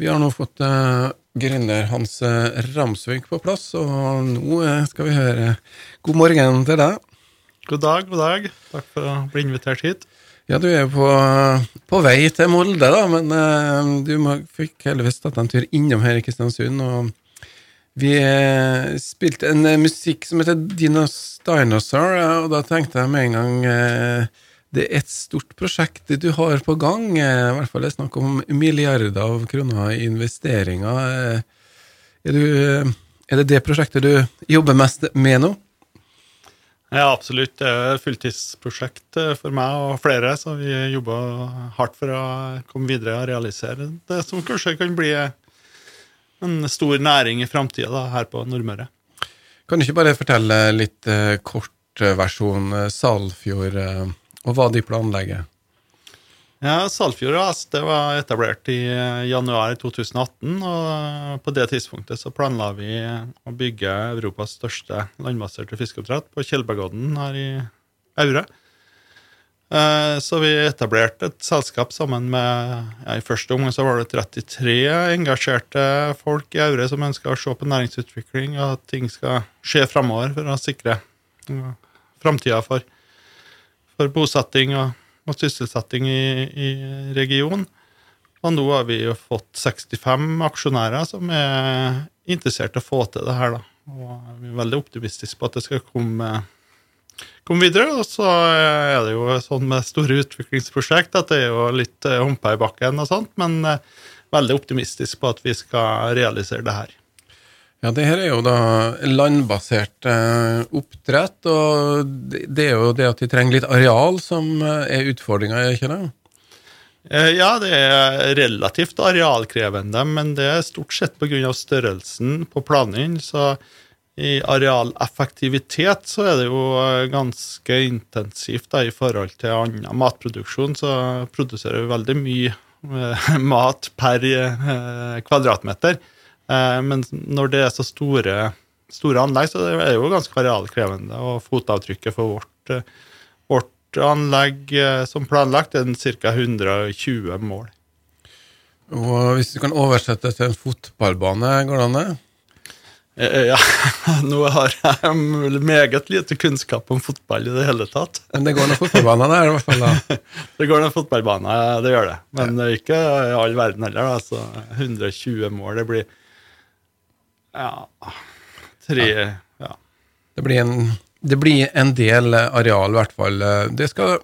Vi har nå fått uh, gründer Hans uh, Ramsvik på plass, og nå uh, skal vi høre God morgen til deg. God dag, god dag. Takk for å bli invitert hit. Ja, du er på, på vei til Molde, da, men uh, du må, fikk heldigvis tatt en tur innom her i Kristiansund. og vi spilte en musikk som heter Dinos Dinosaur, og da tenkte jeg med en gang det er et stort prosjekt du har på gang. Eh, I hvert fall det er snakk om milliarder av kroner i investeringer. Eh, er, du, er, det det prosjektet du jobber mest med nå? Ja, absolutt. Det er et fulltidsprosjekt eh, for meg og flere, så vi jobber hardt for å komme videre og realisere det som kanskje kan bli en stor næring i framtida her på Nordmøre. Kan du ikke bare fortelle litt kort versjon Salfjord? Og hva de planlegger? Ja, Salfjord AS det var etablert i eh, januar 2018. og På det tidspunktet så planla vi å bygge Europas største landbaserte fiskeoppdrett på Tjeldbergodden her i Aure. Eh, så vi etablerte et selskap sammen med ja, I første omgang så var det 33 engasjerte folk i Aure som ønska å se på næringsutvikling og at ting skal skje framover for å sikre framtida for for bosetting og, og sysselsetting i, i, regionen. Og nå har vi jo fått 65 aksjonærer som er interessert i å få til det her. da. Og vi er veldig optimistiske på at det skal komme, komme videre. Og så er det jo sånn med store utviklingsprosjekt at det er jo litt eh, humper i bakken og sånt, men eh, veldig optimistisk på at vi skal realisere det her. Ja, det her er jo da landbasert eh, oppdrett, og det er jo det at de trenger litt areal som eh, er utfordringa, ikke det? Eh, ja, det er relativt arealkrevende, men det er stort sett pga. størrelsen på planene. Så i arealeffektivitet så er det jo eh, ganske intensivt da, i forhold til annen matproduksjon. Så produserer vi veldig mye mat per kvadratmeter. Eh, men når det er så store, store anlegg, så er det jo ganske arealkrevende. Og fotavtrykket for vårt, eh, vårt anlegg eh, som planlagt er ca. 120 mål. Og hvis du kan oversette til en fotballbane, går det an det? Ja, nå har jeg meget lite kunnskap om fotball i det hele tatt. Men det går noen fotballbaner der, i hvert fall? da. Det går noen fotballbaner, det gjør det. Men ja. ikke i all verden heller. Altså, 120 mål, det blir ja Tre Ja. Det blir en, det blir en del areal, i hvert fall. Det skal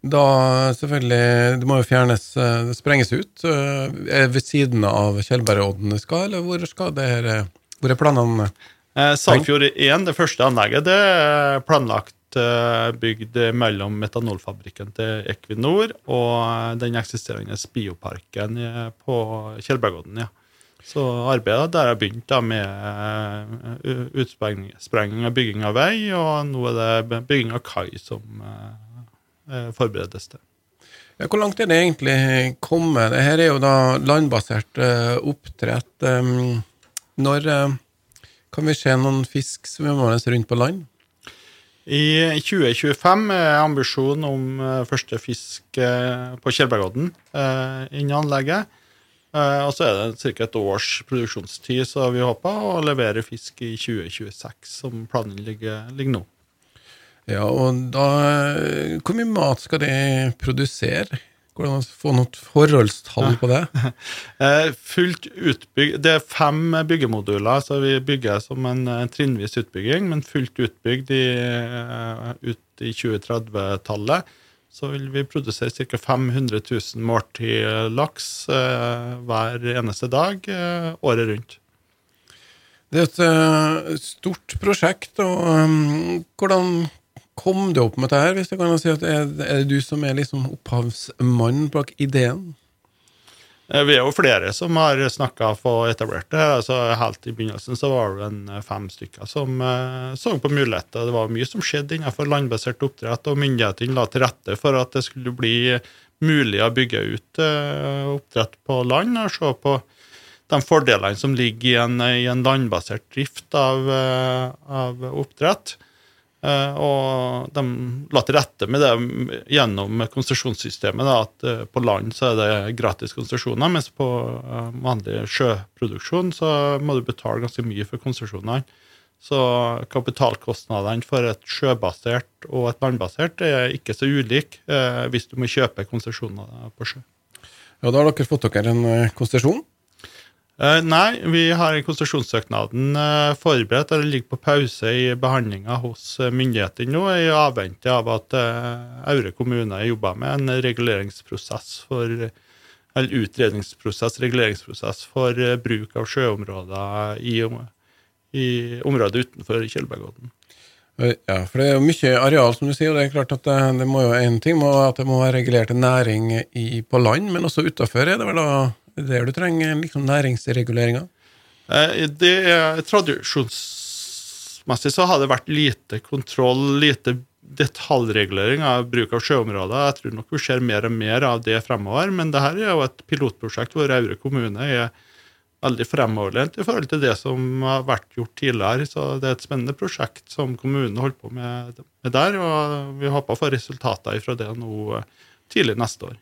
da selvfølgelig Det må jo fjernes, det sprenges ut. Ved siden av Tjeldbergodden det skal, eller hvor skal det her Hvor er planene? Eh, Salfjord 1, det første anlegget, det er planlagt eh, bygd mellom metanolfabrikken til Equinor og den eksisterende bioparken på Tjeldbergodden. ja. Så arbeidet der har begynt da med uh, utsprenging og bygging av vei, og nå er det bygging av kai som uh, forberedes til. Ja, hvor langt er det egentlig kommet? Dette er jo da landbasert oppdrett. Når kan vi se noen fisk svømmende rundt på land? I 2025 er ambisjonen om første fisk på Kjellbergodden innen anlegget. Uh, og så er det ca. et års produksjonstid, så vi håper å levere fisk i 2026, som planen ligger, ligger nå. Ja, og da Hvor mye mat skal de produsere? Går det an å få noe forholdstall på det? uh, fullt utbygg, Det er fem byggemoduler, så vi bygger som en, en trinnvis utbygging, men fullt utbygd i, uh, ut i 2030-tallet så vil vi produsere ca. 500 000 måltid laks eh, hver eneste dag eh, året rundt. Det er et uh, stort prosjekt. og um, Hvordan kom du opp med dette? her, hvis jeg kan si at Er, er det du som er liksom opphavsmannen bak ideen? Eh, vi er jo flere som har snakka for etablert det. Altså, helt i begynnelsen så var det en eh, fem stykker som uh, så på muligheter. Det var mye som skjedde innenfor landbasert oppdrett, og myndighetene la til rette for at det skulle bli mulig å bygge ut oppdrett på land og se på de fordelene som ligger i en, i en landbasert drift av, av oppdrett. Eh, og de la til rette med det gjennom konsesjonssystemet. At eh, på land så er det gratis konsesjoner, mens på eh, vanlig sjøproduksjon så må du betale ganske mye for konsesjonene. Så kapitalkostnadene for et sjøbasert og et landbasert er ikke så ulike hvis du må kjøpe konsesjoner på sjø. Ja, Da har dere fått dere en konsesjon? Eh, nei, vi har konsesjonssøknaden eh, forberedt, og det ligger på pause i behandlinga hos eh, myndighetene nå, i avvente av at Aure kommune jobber med en reguleringsprosess for eller utredningsprosess, reguleringsprosess for bruk av sjøområder i, i området utenfor Kjølbergodden. Ja, for det er jo mye areal, som du sier, og det er klart at det, det må jo en ting må, at det må være regulert næring i, på land, men også utafor er det vel da det er der du trenger liksom næringsreguleringer? Eh, det er Tradisjonsmessig så har det vært lite kontroll, lite detaljregulering av bruk av sjøområder. Jeg tror nok vi ser mer og mer av det fremover. Men det her er jo et pilotprosjekt hvor Aure kommune er veldig fremoverlent i forhold til det som har vært gjort tidligere. Så det er et spennende prosjekt som kommunen holder på med, der. Og vi håper å få resultater fra det nå tidlig neste år.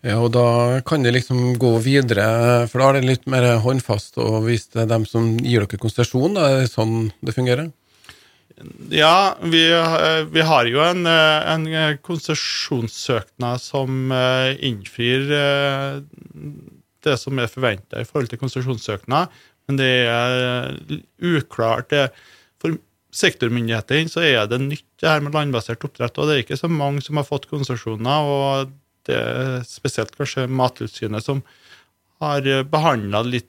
Ja, og da kan det liksom gå videre, for da er det litt mer håndfast og hvis det er dem som gir dere konsesjon, er det sånn det fungerer? Ja, vi, vi har jo en, en konsesjonssøknad som eh, innfrir eh, det som er forventa i forhold til konsesjonssøknad, men det er uklart. For sektormyndighetene så er det nytt det her med landbasert oppdrett, og det er ikke så mange som har fått konsesjoner. og det er spesielt kanskje Mattilsynet som har behandla litt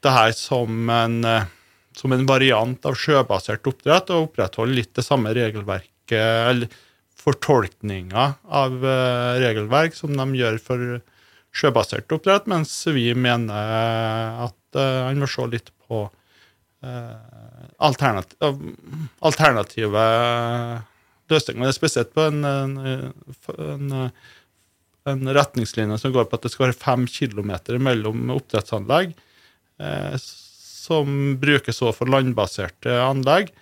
det her som en, eh, som en variant av sjøbasert oppdrett, og opprettholder litt det samme regelverket, eller fortolkninga av eh, regelverk som de gjør for sjøbasert oppdrett, mens vi mener at han må se litt på alternativ, alternative løsninger. Det er spesielt på en, en, en en retningslinje som går på at det skal være fem kilometer mellom oppdrettsanlegg, eh, som brukes også for landbaserte anlegg.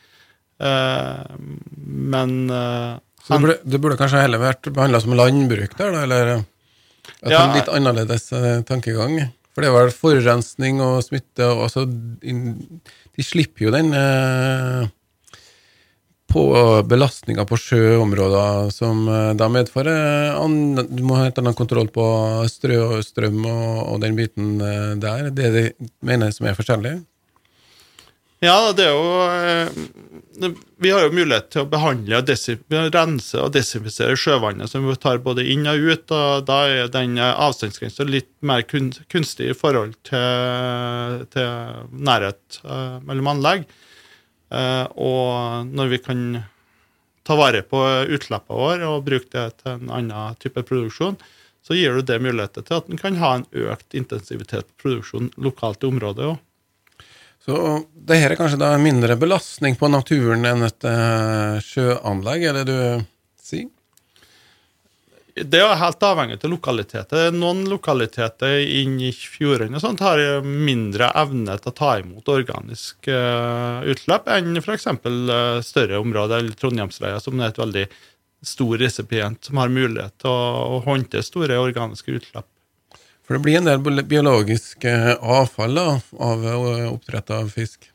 Eh, men eh, Så det burde, det burde, kanskje heller vært behandla som landbruk der, da? Eller at ja, en litt annerledes eh, tankegang? For det vel forurensning og smitte, og altså De slipper jo den eh, på belastninga på sjøområder som eh, da medfører Du må ha et annet kontroll på strø og strøm og, og, den biten eh, der. Det er det mener jeg som er forskjellig? Ja, det er jo eh, Vi har jo mulighet til å behandle og rense og desinfisere sjøvannet som vi tar både inn og ut. og Da er den avstandsgrensa litt mer kunstig i forhold til, til nærhet mellom anlegg. Eh, og når vi kan ta vare på utslippene våre og bruke det til en annen type produksjon, så gir du det muligheter til at en kan ha en økt intensivitet på produksjon lokalt i området òg. Så det her er kanskje da mindre belastning på naturen enn et uh, sjøanlegg, er det du sier? Det er helt avhengig av lokaliteter. Noen lokaliteter i fjordene har mindre evne til å ta imot organisk uh, utslipp enn f.eks. Uh, større områder, eller Trondheimsleia, som er et veldig stor resipient som har mulighet til å, å håndtere store organiske utslipp. For det blir en del biologisk uh, avfall da, av oppdrett av fisk?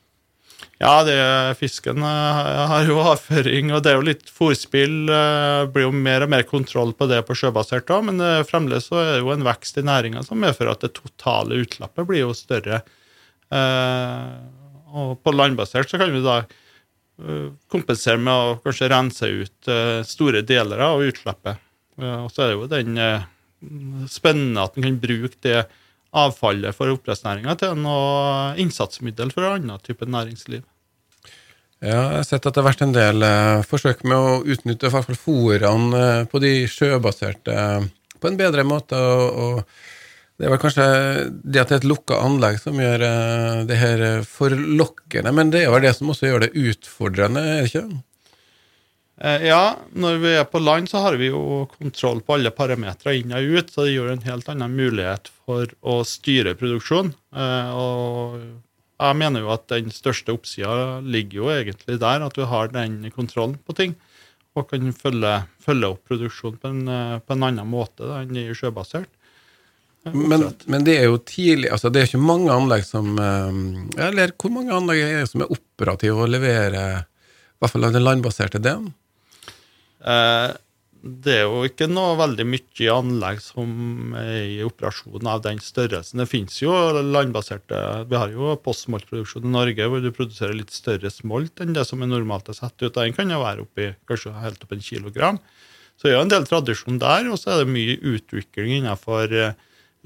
Ja, det, fisken eh, har jo avføring, og det er jo litt fòrspill. Eh, blir jo mer og mer kontroll på det på sjøbasert òg, men eh, fremdeles så er det jo en vekst i næringa som medfører at det totale utlappet blir jo større. Og på landbasert så kan vi da kompensere med å kanskje rense ut store deler av utslippet. Og så er det jo den spennende at en kan bruke det avfallet for oppdrettsnæringa til noe innsatsmiddel for annen type næringsliv. Ja, jeg har sett at det har vært en del eh, forsøk med å utnytte i fôrene eh, på de sjøbaserte eh, på en bedre måte. Og, og, det er vel kanskje det at det er et lukka anlegg som gjør eh, det her forlokkende, men det er vel det som også gjør det utfordrende, er det ikke? Eh, ja, når vi er på land, så har vi jo kontroll på alle parametere inn og ut, så det gir en helt annen mulighet for å styre produksjon. Eh, og jeg mener jo at den største oppsida ligger jo egentlig der, at du har den kontrollen på ting. Og kan følge, følge opp produksjonen på en, på en annen måte da, enn sjøbasert. Men, men, det er jo tidlig altså Det er ikke mange anlegg som eh, Eller hvor mange anlegg er det som er operative og leverer i hvert fall den landbaserte delen? Eh, det er jo ikke noe veldig mye anlegg som er i operasjon av den størrelsen. Det finnes jo landbaserte Vi har jo postsmoltproduksjon i Norge hvor du produserer litt større smolt enn det som er normalt er satt ut. Den kan jo være oppi, kanskje helt opp en kilogram. Så det er jo en del tradisjon der, og så er det mye utvikling innenfor eh,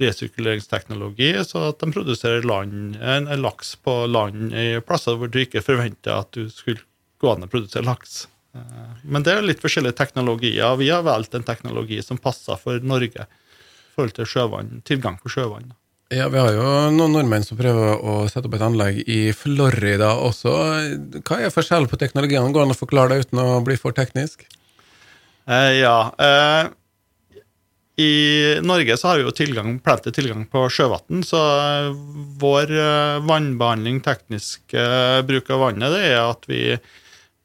resirkuleringsteknologi, så at de produserer land, en, laks på land i plasser hvor du ikke forventer at du skulle gå an å produsere laks. Eh, men det er litt forskjellige teknologier. Vi har valgt en teknologi som passer for Norge i forhold til sjøvann, tilgang på sjøvann. Ja, Vi har jo noen nordmenn som prøver å sette opp et anlegg i Florida også. Hva er forskjellen på teknologiene? Går det an å forklare det uten å bli for teknisk? Eh, ja. Eh, I Norge så har vi jo tilgang, plenty tilgang på sjøvann, så vår eh, vannbehandling, teknisk eh, bruk av vannet, det er at vi,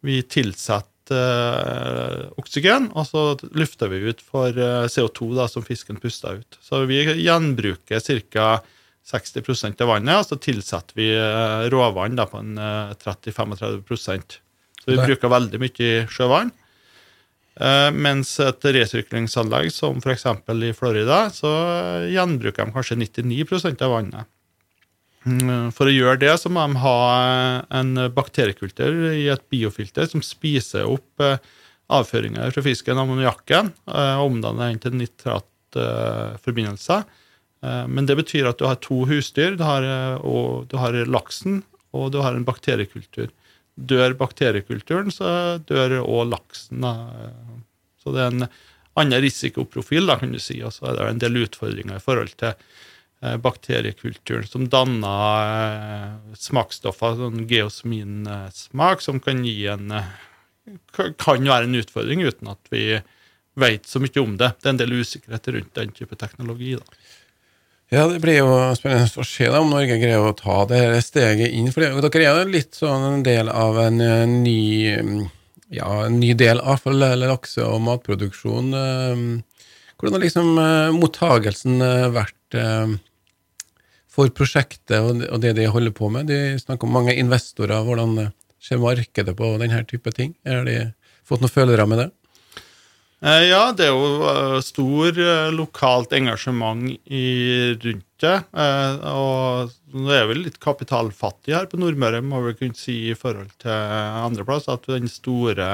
vi tilsetter oksygen, og så lufter vi ut for uh, CO2 da, som fisken puster ut. Så vi gjenbruker ca. 60% av vannet, og så tilsetter vi uh, råvann da, på en 30-35% Så vi bruker veldig mye sjøvann. mens et resirkulingsanlegg som f.eks. i Florida, så gjenbruker de kanskje 99% av vannet. Mm, for å gjøre det så må de ha en bakteriekultur i et biofilter som spiser opp eh, avføringer fra fisken, ammoniakken, eh, og omdanner den til nitratforbindelser. Eh, men det betyr at du har to husdyr. Du har, og, du har laksen, og du har en bakteriekultur. Dør bakteriekulturen, så dør òg laksen. Så det er en annen risikoprofil, da, kan du si. Og så er det en del utfordringer i forhold til Eh, bakteriekulturen som danner eh, smaksstoffer, sånn geosminsmak, som kan gi en eh, kan være en utfordring uten at vi vet så mye om det. Det er en del usikkerhet rundt den type teknologi. da. Ja, Det blir jo spennende å se om Norge greier å ta det steget inn. For dere er jo litt sånn en del av en ny, ja, en ny del av lakse- og matproduksjon. Hvordan har liksom mottagelsen vært for prosjektet og det de holder på med. De snakker om mange investorer. Hvordan ser markedet på denne type ting? Har de fått noen følere med det? Eh, ja, det er jo eh, stor eh, lokalt engasjement rundt det. Og det er vel litt kapitalfattig her på Nordmøre, må vi kunne si i forhold til andreplass. at den store,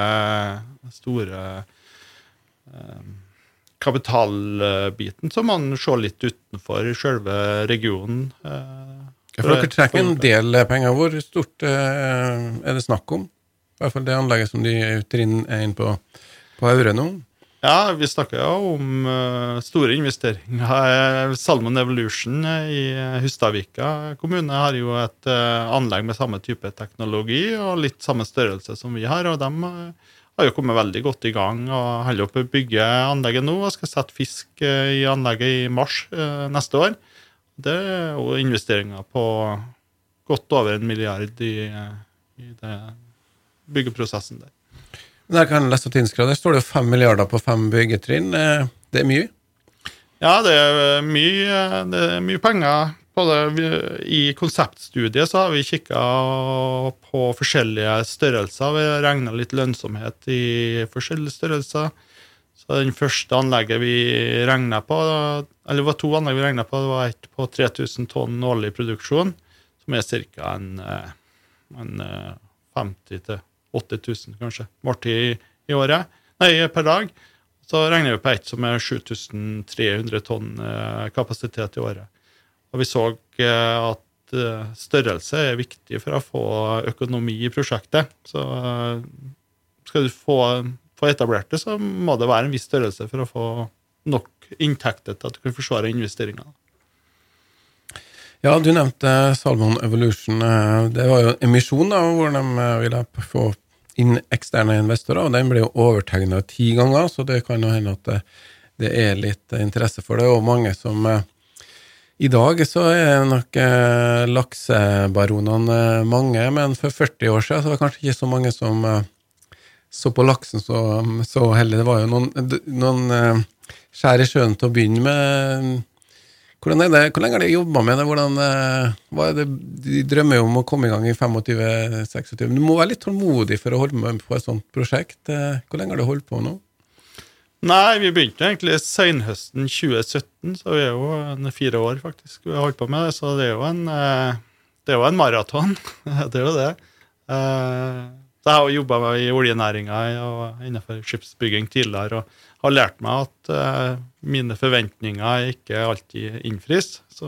store kapitalbiten så må man se litt utenfor selve regionen. Eh, ja, for dere trekker en del penger. Hvor stort eh, er det snakk om? I hvert fall det anlegget som de er inn på, på Aure nå? Ja, vi snakker jo om uh, store investeringer. Salmon Evolution i Hustadvika kommune har jo et anlegg med samme type teknologi og litt samme størrelse som vi har. og de har jo kommet veldig godt i gang og holder på å bygge anlegget nå og skal sette fisk eh, i anlegget i mars eh, neste år. Det er jo investeringer på godt over en milliard i, i det byggeprosessen der. Der kan jeg lese Der står det fem milliarder på fem byggetrinn. Eh, det er mye? Ja, det er mye, det er mye penger det, I konseptstudiet så har vi kikka på forskjellige størrelser. Vi har regna litt lønnsomhet i forskjellige størrelser. Så den første anlegget vi regna på, eller det var to anlegg vi regna på, det var et på 3000 tonn årlig produksjon, som er ca. en, en 50 000-8000 kanskje måltid i, i året, nei, per dag. Så regner vi på et som er 7300 tonn eh, kapasitet i året. Og vi så eh, at eh, størrelse er viktig for å få økonomi i prosjektet. Så eh, skal du få, få etablert det, så må det være en viss størrelse for å få nok inntekter til at du kan forsvare investeringa. Ja, du nevnte Salmon Evolution. Det var jo en emisjon da, hvor de ville få inn eksterne investorer, og den ble jo overtegna ti ganger, så det kan jo hende at det, det er litt interesse for det, og mange som I dag så er nok eh, laksebaronene eh, mange, men for 40 år siden så var det kanskje ikke så mange som eh, så på laksen så, så heller. Det var jo noen, noen eh, skjær i sjøen til å begynne med. Hvordan er det, Hvor lenge har de jobba med det? Hvordan, eh, hva er det? De drømmer jo om å komme i gang i 25-26. Du må være litt tålmodig for å holde med på et sånt prosjekt. Eh, hvor lenge har du holdt på nå? Nei, vi begynte egentlig senhøsten 2017, så vi er jo en fire år faktisk vi har holdt på med det. Så det er jo en, eh, det er jo en maraton. det er jo det. Eh, så jeg har jo jobba i oljenæringa og innenfor skipsbygging tidligere og har lært meg at eh, mine forventninger ikke alltid innfris. Så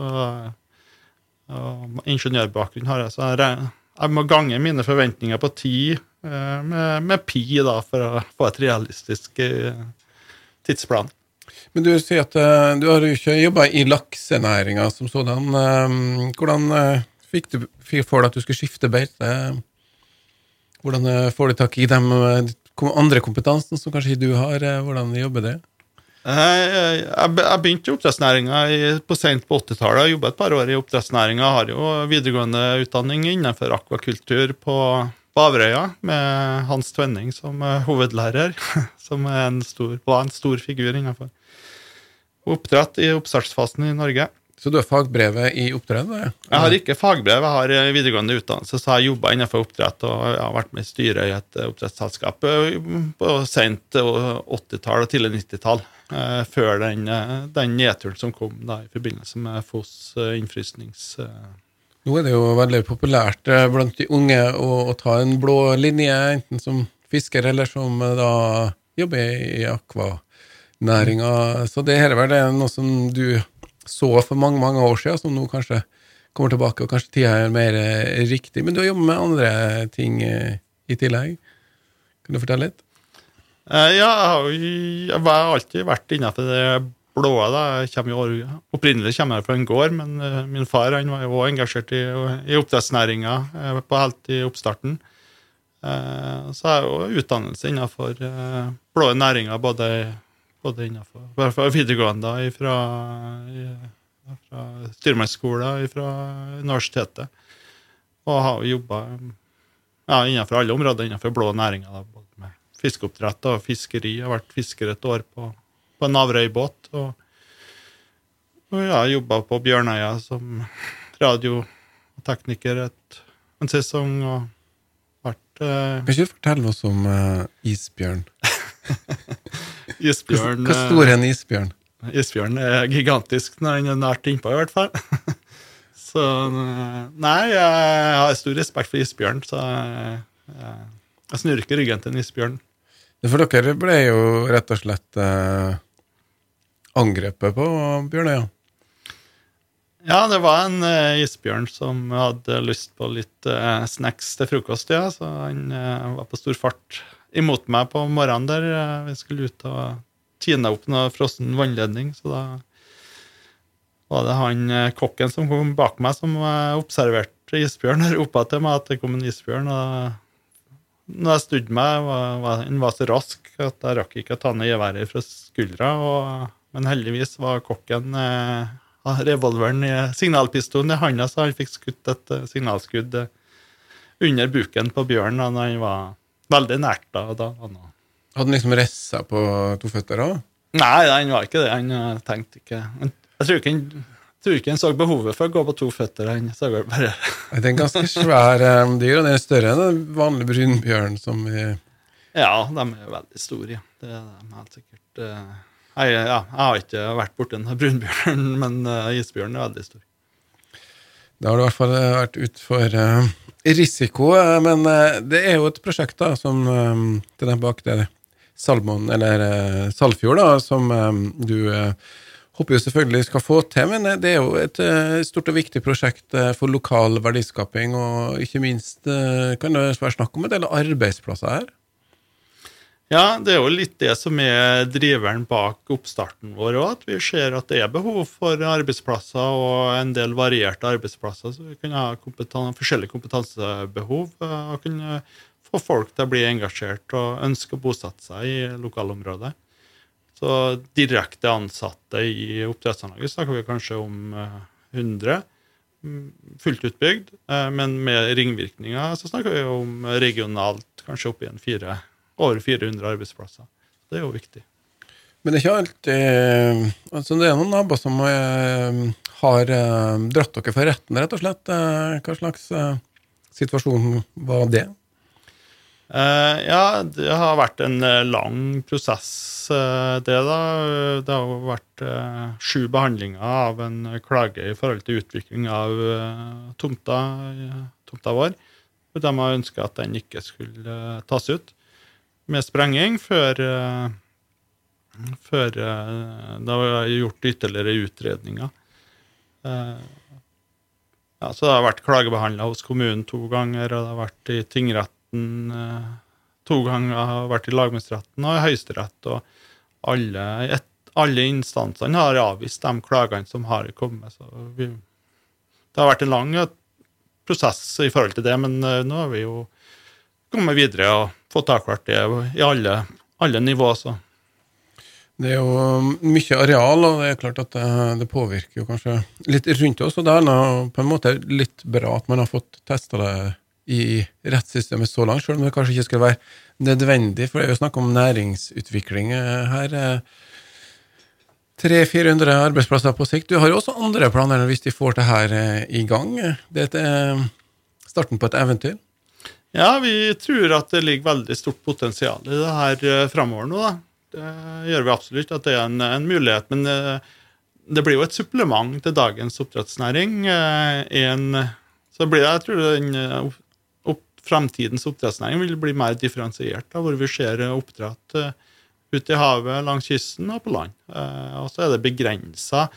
ingeniørbakgrunn har jeg, så jeg, jeg må gange mine forventninger på ti med, med pi da, for å få et realistisk tidsplan. Men du sier at uh, du har jo ikke jobba i laksenæringa som sådan. Uh, hvordan uh, fikk du for deg at du skulle skifte beite? Hvordan får du tak i dem andre kompetansen som kanskje du har? hvordan jobber det? Jeg, jeg begynte i oppdrettsnæringa på sent på 80-tallet. Jobba et par år i oppdrettsnæringa. Har jo videregående utdanning innenfor akvakultur på på Averøya med Hans Tvenning som hovedlærer, som en stor, var en stor figur innenfor oppdrett i oppstartsfasen i Norge. Så du har fagbrevet i oppdrett? Eller? Jeg har ikke fagbrev, jeg har videregående utdannelse, så jeg har jobba innenfor oppdrett og jeg har vært med i styret i et oppdrettsselskap eh, på sent 80-tall og tidlig 90-tall. Eh, før den, eh, den nedturen som kom da i forbindelse med Foss innfrysnings nå er det jo veldig populært eh, blant de unge å, å ta en blå linje, enten som fisker eller som eh, da jobber i akvanæringa. Så det her er noe som du så for mange mange år siden, som nå kanskje kommer tilbake, og kanskje tida er mer eh, riktig. Men du har jobbet med andre ting i tillegg. Kan du fortelle litt? Ja, jeg har, alltid vært innenfor det blåa. da, jeg jo, Opprinnelig kommer jeg fra en gård, men uh, min far han var jo også engasjert i, i oppdrettsnæringa uh, på helt i oppstarten. Uh, så jeg jo utdannelse innenfor blå næringer, både, både innenfor fra videregående, fra, fra styrmannsskolen, fra universitetet. Og har jobba ja, innenfor alle områder innenfor blå næringer. Da, både med fiskeoppdrett og fiskeri. Jeg har vært fisker et år på på en Averøy-båt. Og, og ja, jobba på Bjørnøya som radiotekniker et, en sesong. og vært... Eh, kan ikke du fortelle oss om uh, isbjørn? isbjørn Hvor stor er en isbjørn? Isbjørn er gigantisk når den er nært innpå, i hvert fall. så Nei, jeg har stor respekt for isbjørn, så jeg, jeg, jeg snur ryggen til en isbjørn. For dere ble jo rett og slett eh, angrepet på Bjørnøya? Ja, det var en uh, isbjørn som hadde lyst på litt uh, snacks til frokost, ja. Så han uh, var på stor fart imot meg på morgenen der. vi skulle ut og tine opp noe frossen vannledning, så da var det han kokken som kom bak meg, som observerte isbjørn og ropa til meg at det kom en isbjørn. og når jeg snudde meg, var, var, han var så rask at jeg rakk ikke å ta ned geværet fra skuldra. og men heldigvis var kokken eh, revolveren i signalpistolen i handa, så han fikk skutt et eh, signalskudd eh, under buken på bjørnen. Og han var veldig nært da. da Hadde han liksom reist seg på to føtter òg? Nei, han var ikke det. Han eh, tenkte ikke Jeg tror ikke han tror ikke han så behovet for å gå på to føtter. Han så bare Det er en ganske svær um, dyr, og den er større enn en vanlig brunbjørn som vi Ja, de er veldig store. Ja. Det er de helt sikkert. Uh, jeg, ja, jeg har ikke vært borti en brunbjørn, men uh, isbjørn er veldig stor. Da har du i hvert fall eh, vært utfor uh, risiko, men uh, det er jo et prosjekt da, som um, til den bak der Salmon, eller uh, Salfjord, da, som um, du håper jo selvfølgelig skal få til, men det er jo et stort og viktig prosjekt for lokal verdiskaping, og ikke minst kan det være snakk om en del arbeidsplasser her? Ja, det er jo litt det som er driveren bak oppstarten vår òg. At vi ser at det er behov for arbeidsplasser og en del varierte arbeidsplasser. Så vi kan ha kompetan forskjellige kompetansebehov og kunne få folk til å bli engasjert og ønske å bosette seg i lokalområdet. Så direkte ansatte i oppdrettsanlegget snakker vi kanskje om 400 mm, fullt utbygd. Eh, men med ringvirkninger så snakker vi om regionalt kanskje opp en fire, over 400 arbeidsplasser. Det er jo viktig. Men det er ikke alltid altså Det er noen naboer som har dratt dere for retten, rett og slett. Hva slags situasjon var det? Ja, det har vært en lang prosess, det, da. Det har vært sju behandlinger av en klage i forhold til utvikling av tomta, tomta vår. De har ønska at den ikke skulle tas ut med sprenging før, før det var gjort ytterligere utredninger. Ja, så det har vært klagebehandla hos kommunen to ganger, og det har vært i tingretten retten eh, to ganger, har vært i lagmannsretten og i Høyesterett. Og alle, et, alle, instansene har avvist de klagene som har kommet. Så vi, det har vært en lang prosess i forhold til det, men eh, nå har vi jo kommet videre og få avklart det i alle, alle nivåer. så. Det er jo mye areal, og det er klart at det, det påvirker jo kanskje litt rundt oss. Og det er på en måte litt bra at man har fått testa det i rettssystemet så langt, selv om det kanskje ikke skulle være nødvendig, for det er jo snakk om næringsutvikling eh, her. 300-400 eh, arbeidsplasser på sikt. Du har jo også andre planer hvis de får det her eh, i gang. Det er starten på et eventyr? Ja, vi tror at det ligger veldig stort potensial i det her framover nå. da. Det gjør vi absolutt, at det er en, en mulighet. Men det blir jo et supplement til dagens oppdrettsnæring. En, så blir det, jeg tror den framtidens oppdrettsnæring vil bli mer differensiert, da, hvor vi ser oppdrett ute i havet, langs kysten og på land. Og så er det begrensa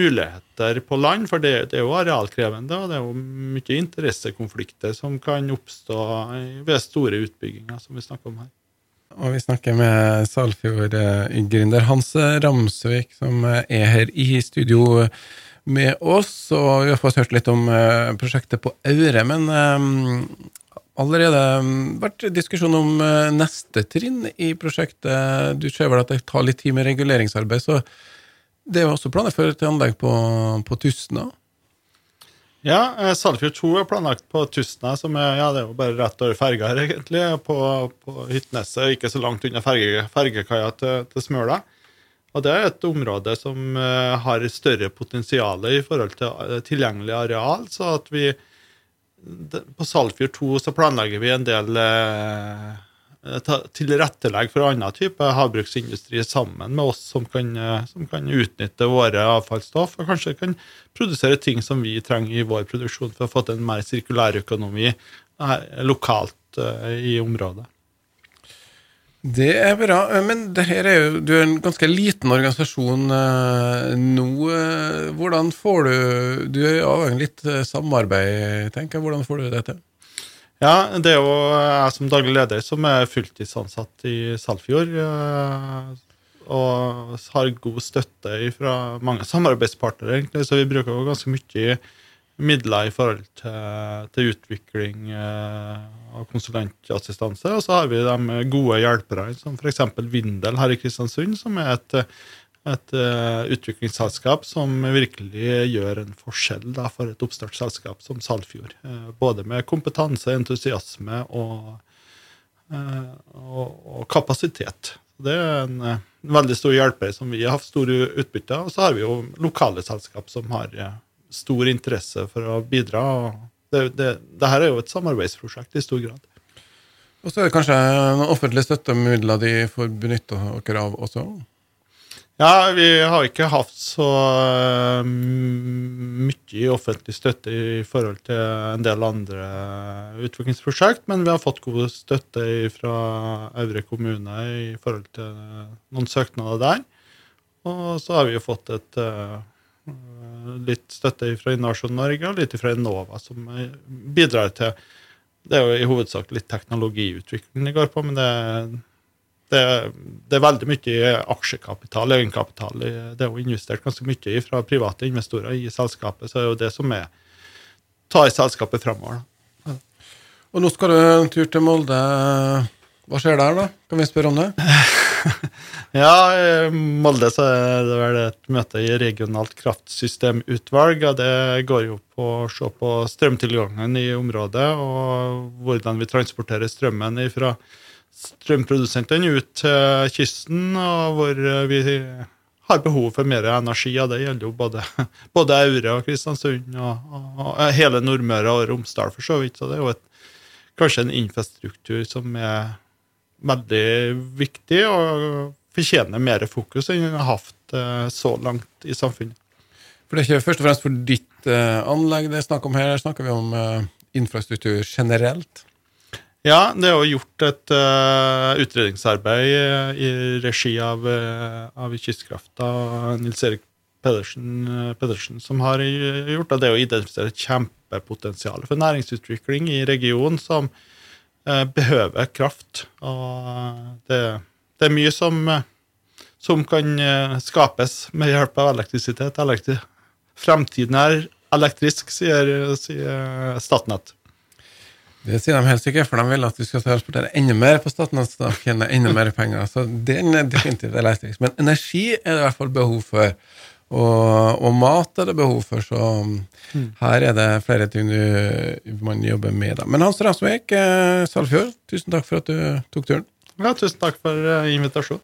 muligheter på land, for det, det, er jo arealkrevende, og det er jo mye interessekonflikter som kan oppstå ved store utbygginger, som vi snakker om her. Og vi snakker med Salfjord-gründer Hans Ramsvik, som er her i studio med oss. Og vi har fått hørt litt om prosjektet på Aure. Men allerede vært diskusjon om eh, neste trinn i prosjektet. Du ser vel at det tar litt tid med reguleringsarbeid, så det er jo også planer for et anlegg på, på Tustna? Ja, eh, 2 er planlagt på Tustna, som er, ja, det er jo bare rett over ferga her, egentlig. På, på Hytneset, ikke så langt unna ferge, fergekaia til, til Smøla. Og det er et område som uh, har større potensial i forhold til tilgjengelig areal, så at vi på Salfjord 2 så planlegger vi en del eh, tilrettelegg for annen type havbruksindustri sammen med oss som kan, eh, som kan, utnytte våre avfallsstoff, og kanskje kan produsere ting som vi trenger i vår produksjon for å få til en mer sirkulær økonomi lokalt eh, i området. Det er bra, men det her er jo, du er en ganske liten organisasjon eh, nå. Eh, hvordan får du Du er avhengig litt eh, samarbeid, tenker jeg. Hvordan får du det til? Ja, det er jo jeg som daglig leder som er fulltidsansatt i Salfjord. Og har god støtte fra mange samarbeidspartnere, egentlig, så vi bruker jo ganske mye midler i forhold til, til utvikling eh, av konsulentassistanse. Og så har vi de gode hjelperne, som f.eks. Vindel her i Kristiansund, som er et, et uh, utviklingsselskap som virkelig gjør en forskjell da, for et oppstartsselskap som Salfjord. Uh, både med kompetanse, entusiasme og, uh, og, og kapasitet. Det er en, en, veldig stor hjelper som vi har hatt store utbytte av. Og så har vi jo lokale selskap som har stor interesse for å bidra. Det, det, det her er jo et samarbeidsprosjekt i stor grad. Og så er det kanskje noen offentlige støttemidler de får benytte dere av også? Ja, vi har ikke hatt så uh, mye offentlig støtte i forhold til en del andre utviklingsprosjekt, men vi har fått god støtte fra Øvre kommune i forhold til noen søknader der. Og så har vi jo fått et uh, litt støtte fra Innovasjon Norge og litt fra Enova, som bidrar til Det er jo i hovedsak litt teknologiutvikling det går på, men det, det, det er veldig mye aksjekapital, egenkapital. Det er jo investert ganske mye fra private investorer i selskapet, så det er jo det som er tar selskapet fremover. Og nå skal du en tur til Molde. Hva skjer der, da? Kan vi spørre om det? ja, i Molde så er det vel et møte i regionalt kraftsystemutvalg. og Det går jo på å se på strømtilgangen i området og hvordan vi transporterer strømmen fra strømprodusentene ut til kysten, og hvor vi har behov for mer energi. og Det gjelder jo både, både Aure og Kristiansund og, og, og hele Nordmøre og Romsdal, for så vidt. Så det er jo et, kanskje en infrastruktur som er veldig viktig og fortjener mer fokus enn den har hatt eh, så langt i samfunnet. For det er ikke først og fremst for ditt uh, anlegg det er snakk om her, her snakker vi om infrastruktur generelt? Ja, det er jo gjort et uh, utredningsarbeid i regi av, av Kystkrafta Nils Erik Pedersen, Pedersen, som har gjort det. Er å identifisere et kjempepotensial for næringsutvikling i regionen som uh, behøver kraft. Og det, det er mye som, som, kan eh, skapes med hjelp av elektrisitet. Elektri Fremtiden er elektrisk, sier, sier Statnett. Det sier de helt sikkert, for de vil at vi skal transportere enda mer på staten så de tjener enda mer penger. Så den er definitivt elektrisk. Men energi er det i hvert fall behov for. Og, og, mat er det behov for, så mm. her er det flere ting du, man jobber med. Da. Men Hans Rasvik, eh, Salfjord, tusen takk for at du tok turen. Ja, tusen takk for uh, invitasjonen.